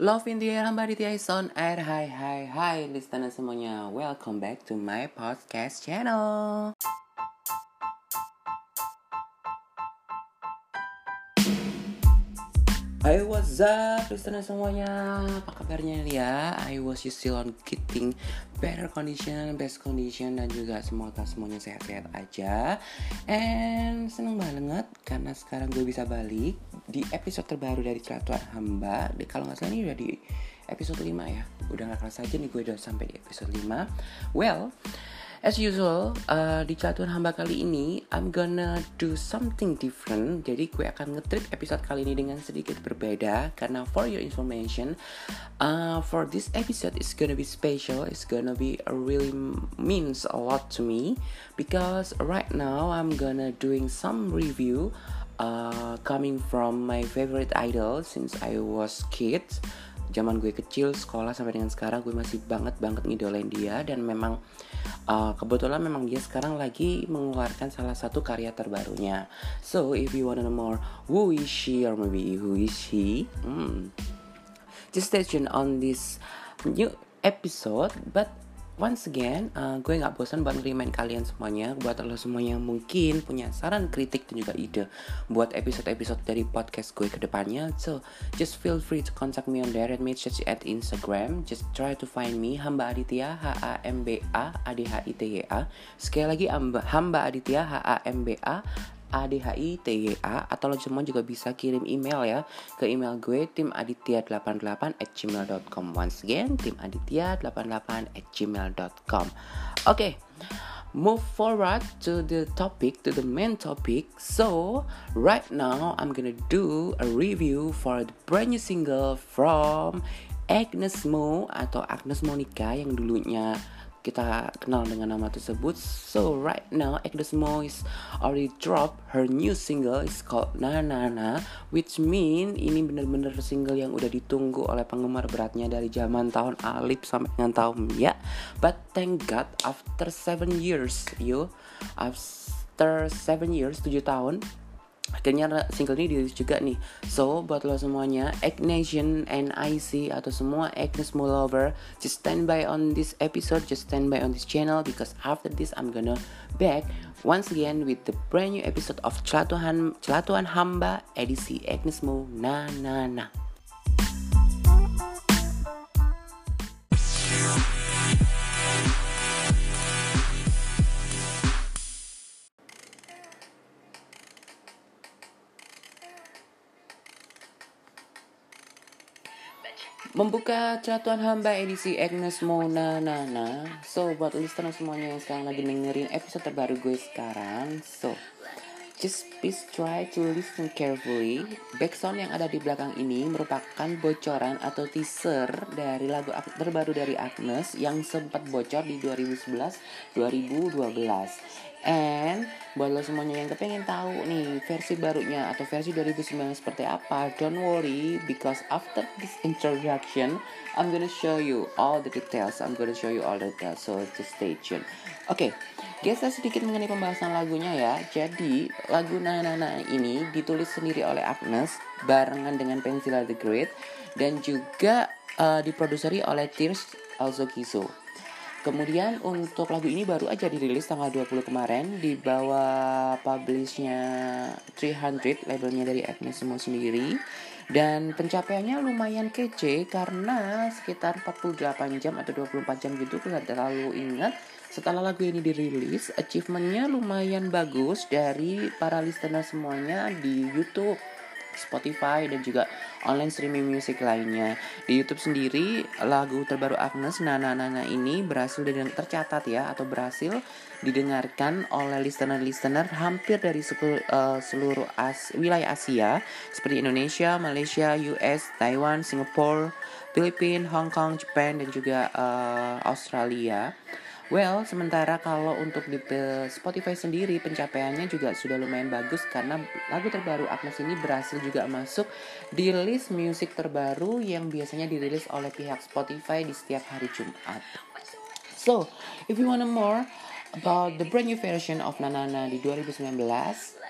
Love in the air hamba Aditya is on air Hai hai hai listener semuanya. Welcome back to my podcast channel Up listener semuanya. Apa kabarnya ya? I was you still on getting better condition Best condition Dan juga semoga semuanya sehat-sehat aja. And seneng banget Karena sekarang gue bisa balik Di episode terbaru dari Celatuan Hamba Kalau nggak salah ini udah di episode 5 ya. Udah gak kerasa aja nih gue udah sampai di episode 5 Well As usual, uh, di catuan hamba kali ini, I'm gonna do something different. Jadi gue akan ngetrip episode kali ini dengan sedikit berbeda. Karena for your information, uh, for this episode is gonna be special. It's gonna be a really means a lot to me because right now I'm gonna doing some review uh, coming from my favorite idol since I was kid zaman gue kecil sekolah sampai dengan sekarang gue masih banget banget ngidolain dia. Dan memang uh, kebetulan memang dia sekarang lagi mengeluarkan salah satu karya terbarunya. So if you wanna know more who is she? Or maybe who is he? Hmm, just stay tuned on this new episode but once again, uh, gue nggak bosan buat ngerimain kalian semuanya, buat lo semua yang mungkin punya saran, kritik dan juga ide buat episode-episode dari podcast gue ke depannya. So, just feel free to contact me on direct message at Instagram. Just try to find me Hamba Aditya H A M B A A D H I T Y A. Sekali lagi Hamba Aditya H A M B A ADHI TYA atau lo semua juga bisa kirim email ya ke email gue timaditya88 at gmail.com once again timaditya88 at gmail.com oke okay, move forward to the topic to the main topic. So right now I'm gonna do a review for the brand new single from Agnes Mo atau Agnes Monica yang dulunya kita kenal dengan nama tersebut. So right now Agnes Mo is already drop her new single is called Na Na Na which mean ini bener-bener single yang udah ditunggu oleh penggemar beratnya dari zaman tahun Alip sampai dengan tahun ya. But thank God after seven years you after seven years 7 tahun akhirnya single ini dirilis juga nih. So buat lo semuanya Ignation and IC atau semua Agnes Mo lover just stand by on this episode just stand by on this channel because after this I'm gonna back once again with the brand new episode of Celatuhan Celatuhan Hamba edisi Agnes Mo. Na na na Membuka celatuan hamba edisi Agnes Mona Nana So buat listener semuanya yang sekarang lagi dengerin episode terbaru gue sekarang So Just please try to listen carefully. Backsound yang ada di belakang ini merupakan bocoran atau teaser dari lagu terbaru dari Agnes Yang sempat bocor di 2011-2012 And buat lo semuanya yang kepengen tahu nih versi barunya atau versi 2009 seperti apa, don't worry because after this introduction, I'm gonna show you all the details. I'm gonna show you all the details. So just stay tuned. Oke, okay, geser sedikit mengenai pembahasan lagunya ya. Jadi lagu Nana Nana ini ditulis sendiri oleh Agnes barengan dengan Pensila the Great dan juga uh, diproduseri oleh Tears Also Kiso. Kemudian untuk lagu ini baru aja dirilis tanggal 20 kemarin di bawah publishnya 300 labelnya dari Agnes semua sendiri. Dan pencapaiannya lumayan kece karena sekitar 48 jam atau 24 jam gitu nggak terlalu ingat. Setelah lagu ini dirilis achievementnya lumayan bagus dari para listener semuanya di YouTube Spotify dan juga online streaming music lainnya. Di YouTube sendiri lagu terbaru Agnes Nana Nana ini berhasil tercatat ya atau berhasil didengarkan oleh listener-listener hampir dari seluruh, uh, seluruh as wilayah Asia seperti Indonesia, Malaysia, US, Taiwan, Singapura, Filipina, Hong Kong, Jepang dan juga uh, Australia. Well, sementara kalau untuk di Spotify sendiri pencapaiannya juga sudah lumayan bagus karena lagu terbaru Agnes ini berhasil juga masuk di list musik terbaru yang biasanya dirilis oleh pihak Spotify di setiap hari Jumat. So, if you wanna more about the brand new version of Nanana di 2019,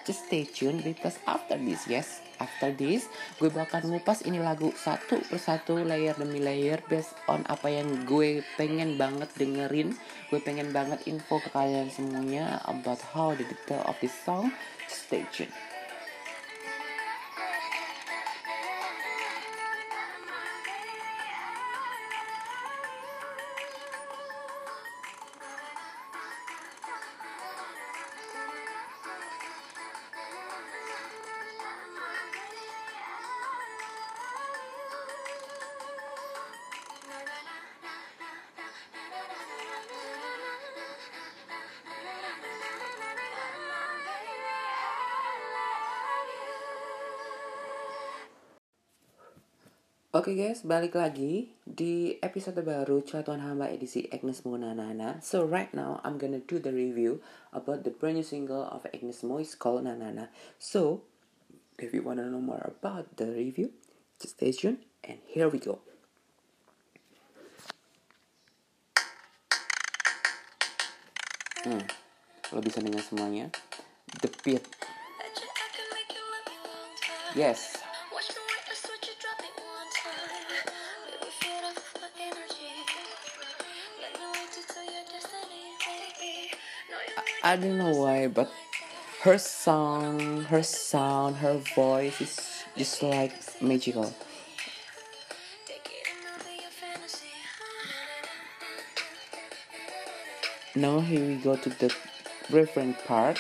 just stay tune because after this yes after this gue bakal ngupas ini lagu satu persatu layer demi layer based on apa yang gue pengen banget dengerin. Gue pengen banget info ke kalian semuanya about how the detail of this song. Stay tune Oke okay guys, balik lagi di episode baru Celatuan Hamba edisi Agnes Mo Nanana. So right now I'm gonna do the review about the brand new single of Agnes Mo is called Nanana. So if you wanna know more about the review, just stay tuned and here we go. Hmm, lo bisa dengar semuanya. The beat. Yes, I don't know why, but her song, her sound, her voice is just like magical. Now here we go to the refrain part.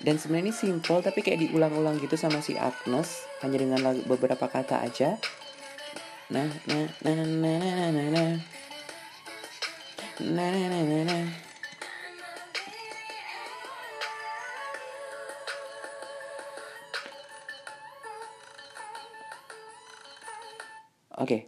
Dan sebenarnya ini simple tapi kayak diulang-ulang gitu sama si Agnes hanya dengan lagu, beberapa kata aja. Nah, nah, nah, nah, nah, nah, nah, nah. Nah, nah, nah, Oke.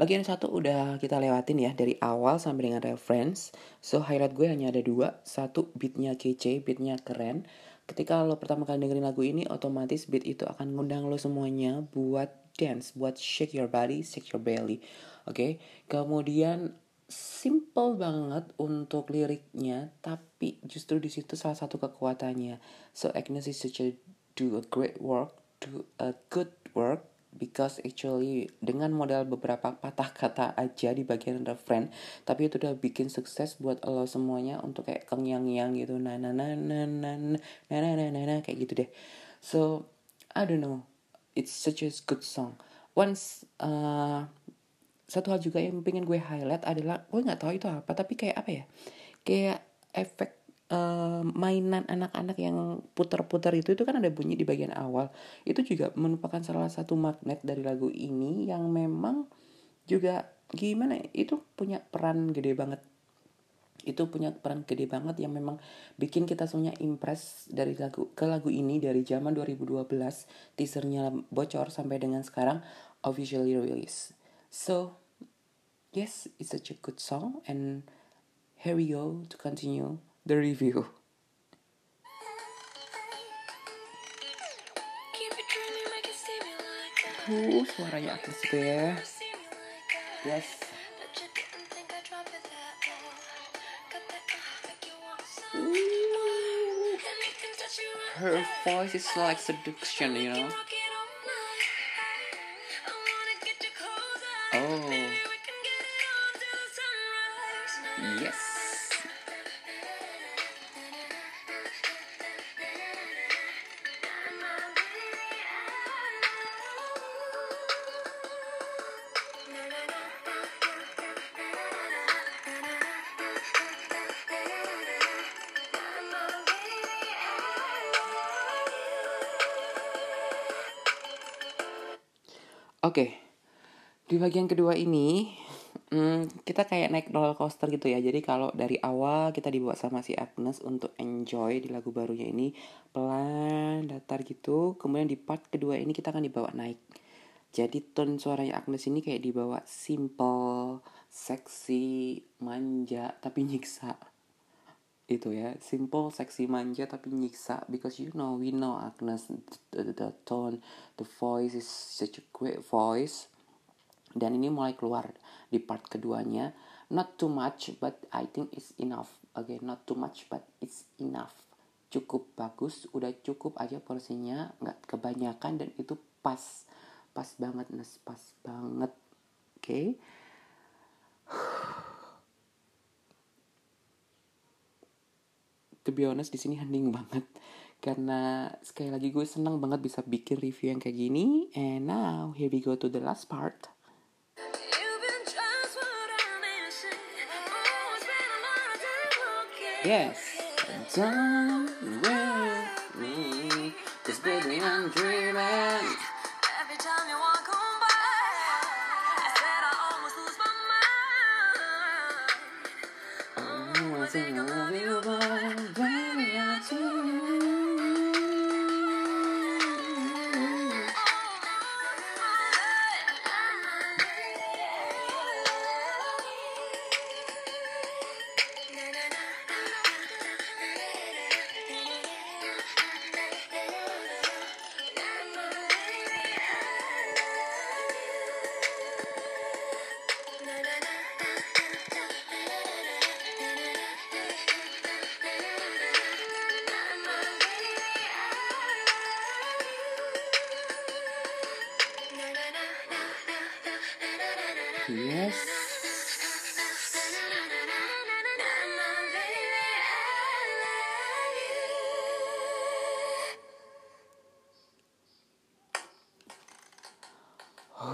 Bagian satu udah kita lewatin ya dari awal sampai dengan reference. So highlight gue hanya ada dua. Satu beatnya kece, beatnya keren. Ketika lo pertama kali dengerin lagu ini, otomatis beat itu akan ngundang lo semuanya buat dance, buat shake your body, shake your belly. Oke. Okay? Kemudian simple banget untuk liriknya, tapi justru di situ salah satu kekuatannya. So Agnes is such a do a great work, do a good work because actually dengan modal beberapa patah kata aja di bagian refrain tapi itu udah bikin sukses buat lo semuanya untuk kayak kengyang-yang gitu. Nah nah nah nah nah nah nah nah nah nah kayak gitu deh. So I don't know. It's such a good song. Once uh, satu hal juga yang pengen gue highlight adalah gue nggak tahu itu apa tapi kayak apa ya? Kayak efek mainan anak-anak yang putar-putar itu itu kan ada bunyi di bagian awal. Itu juga merupakan salah satu magnet dari lagu ini yang memang juga gimana ya, itu punya peran gede banget. Itu punya peran gede banget yang memang bikin kita semuanya impress dari lagu ke lagu ini dari zaman 2012 teasernya bocor sampai dengan sekarang officially release so yes it's such a good song and here we go to continue the review. Uh, suaranya atas itu ya. Yes. Her voice is like seduction, you know. Oke, di bagian kedua ini hmm, kita kayak naik roller coaster gitu ya. Jadi kalau dari awal kita dibawa sama si Agnes untuk enjoy di lagu barunya ini pelan, datar gitu. Kemudian di part kedua ini kita akan dibawa naik. Jadi tone suaranya Agnes ini kayak dibawa simple, seksi, manja, tapi nyiksa itu ya simple seksi manja tapi nyiksa because you know we know Agnes the, the, the tone the voice is such a great voice. Dan ini mulai keluar di part keduanya. Not too much but I think it's enough. Again not too much but it's enough. Cukup bagus udah cukup aja porsinya nggak kebanyakan dan itu pas. Pas banget nes pas banget. Oke? okay? To be honest di sini hening banget. Karena sekali lagi gue seneng banget bisa bikin review yang kayak gini. And now here we go to the last part. Yes. Don't with me, cause baby I'm dreaming. Yes.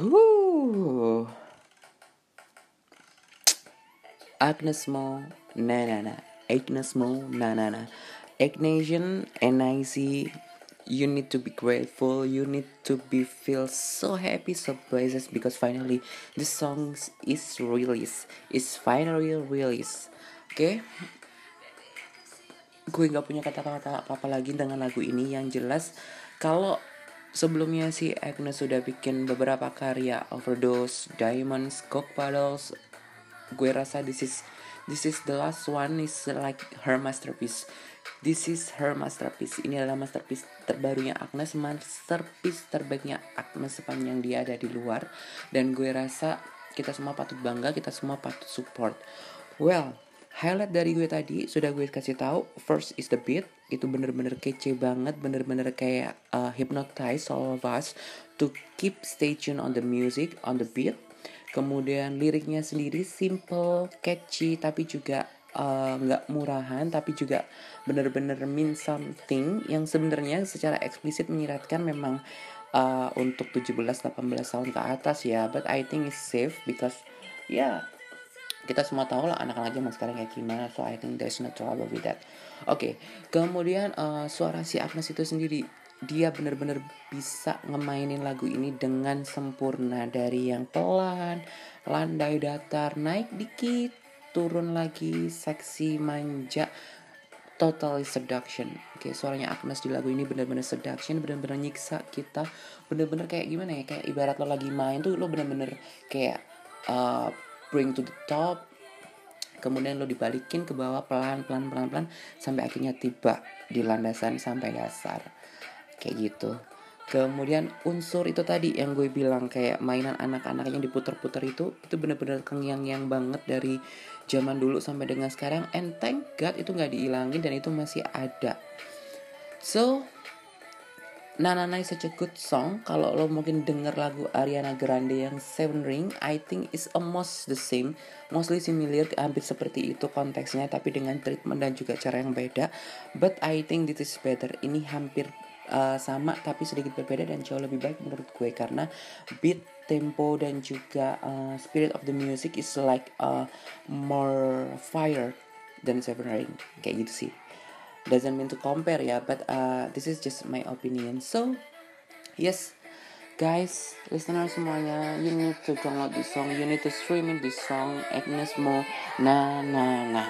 Whew. Agnes Mo, na na na. Agnes Mo, na na na. Ignatian, NIC, you need to be grateful you need to be feel so happy so blessed because finally the song is released. Is finally released. Oke okay? gue nggak punya kata-kata apa-apa lagi dengan lagu ini yang jelas. Kalau sebelumnya si Agnes sudah bikin beberapa karya overdose diamonds coke puddles gue rasa this is this is the last one is like her masterpiece This is her masterpiece. Ini adalah masterpiece terbarunya Agnes, masterpiece terbaiknya Agnes sepanjang dia ada di luar. Dan gue rasa kita semua patut bangga, kita semua patut support. Well, highlight dari gue tadi sudah gue kasih tahu. First is the beat, itu bener-bener kece banget, bener-bener kayak uh, hypnotize all of us to keep stay tune on the music, on the beat. Kemudian liriknya sendiri simple, catchy, tapi juga Eh, nggak uh, murahan tapi juga bener-bener mean something yang sebenarnya secara eksplisit menyiratkan memang uh, untuk 17-18 tahun ke atas ya but I think it's safe because ya yeah, kita semua tahu lah anak-anak zaman sekarang kayak gimana so I think there's no trouble with that oke okay. kemudian uh, suara si Agnes itu sendiri dia bener-bener bisa ngemainin lagu ini dengan sempurna. Dari yang pelan landai datar naik dikit turun lagi seksi manja totally seduction. Oke suaranya Agnes di lagu ini bener-bener seduction bener-bener nyiksa kita bener-bener kayak gimana ya kayak ibarat lo lagi main tuh lo bener-bener kayak uh, bring to the top kemudian lo dibalikin ke bawah pelan pelan pelan pelan sampai akhirnya tiba di landasan sampai dasar kayak gitu kemudian unsur itu tadi yang gue bilang kayak mainan anak-anak yang diputer-puter itu itu bener-bener kengyang-yang banget dari zaman dulu sampai dengan sekarang and thank God itu nggak dihilangin dan itu masih ada so Nana Nana is such a good song. Kalau lo mungkin denger lagu Ariana Grande yang Seven Ring, I think is almost the same, mostly similar, hampir seperti itu konteksnya, tapi dengan treatment dan juga cara yang beda. But I think this is better. Ini hampir uh, sama tapi sedikit berbeda dan jauh lebih baik menurut gue. Karena beat tempo dan juga uh, spirit of the music is like uh, more fire than Seven Ring kayak gitu sih. Doesn't mean to compare ya but uh, this is just my opinion. So yes guys listener semuanya you need to download this song. You need to stream this song Agnes Mo na na na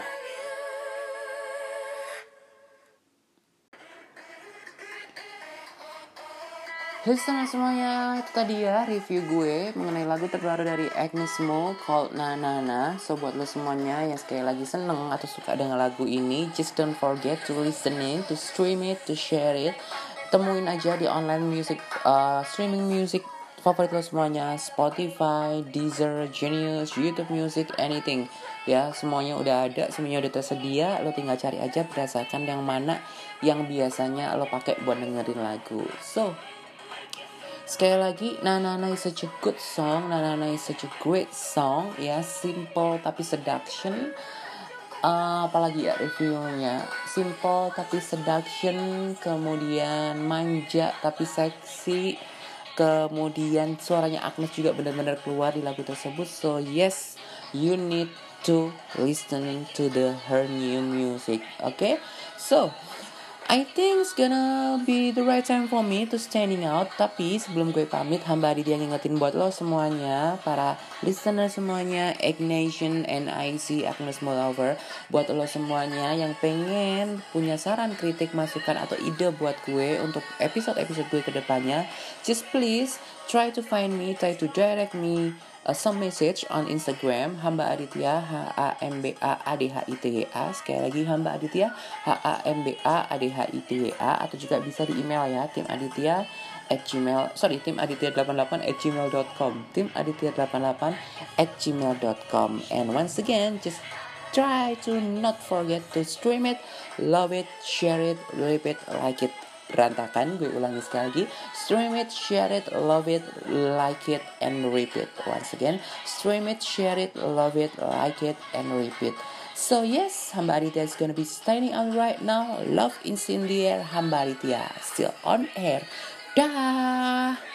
Listener semuanya, itu tadi ya review gue mengenai lagu terbaru dari Agnes Mo called Na Na Na. So buat lo semuanya yang sekali lagi seneng atau suka dengan lagu ini, just don't forget to listen it, to stream it, to share it. Temuin aja di online music, uh, streaming music favorit lo semuanya Spotify, Deezer, Genius, YouTube Music, anything ya semuanya udah ada semuanya udah tersedia lo tinggal cari aja berdasarkan yang mana yang biasanya lo pakai buat dengerin lagu so Sekali lagi, Nanana is such a good song, Nanana is such a great song, ya simple tapi seduction. Uh, apalagi ya reviewnya, simple tapi seduction, kemudian manja tapi seksi, kemudian suaranya Agnes juga benar-benar keluar di lagu tersebut. So yes, you need to listening to the her new music, okay? So I think it's gonna be the right time for me to standing out. Tapi sebelum gue pamit, hamba Aditya ngingetin buat lo semuanya, para listener semuanya, Ignation, NIC, Agnes Molover, buat lo semuanya yang pengen punya saran, kritik, masukan, atau ide buat gue untuk episode-episode gue ke depannya, just please try to find me, try to direct me uh, some message on Instagram hamba Aditya H A M B A A D H I T Y A. Sekali lagi hamba Aditya H A M B A A D H I T Y A. Atau juga bisa di email ya tim Aditya at gmail sorry tim aditya 88 at gmail.com tim aditya 88 at gmail.com and once again just try to not forget to stream it love it share it repeat like it berantakan. Gue ulangi sekali lagi. Stream it share it love it like it and repeat. Once again stream it share it love it like it and repeat. So yes Hamba is gonna be standing out right now. Love is in the air Hamba still on air. Dah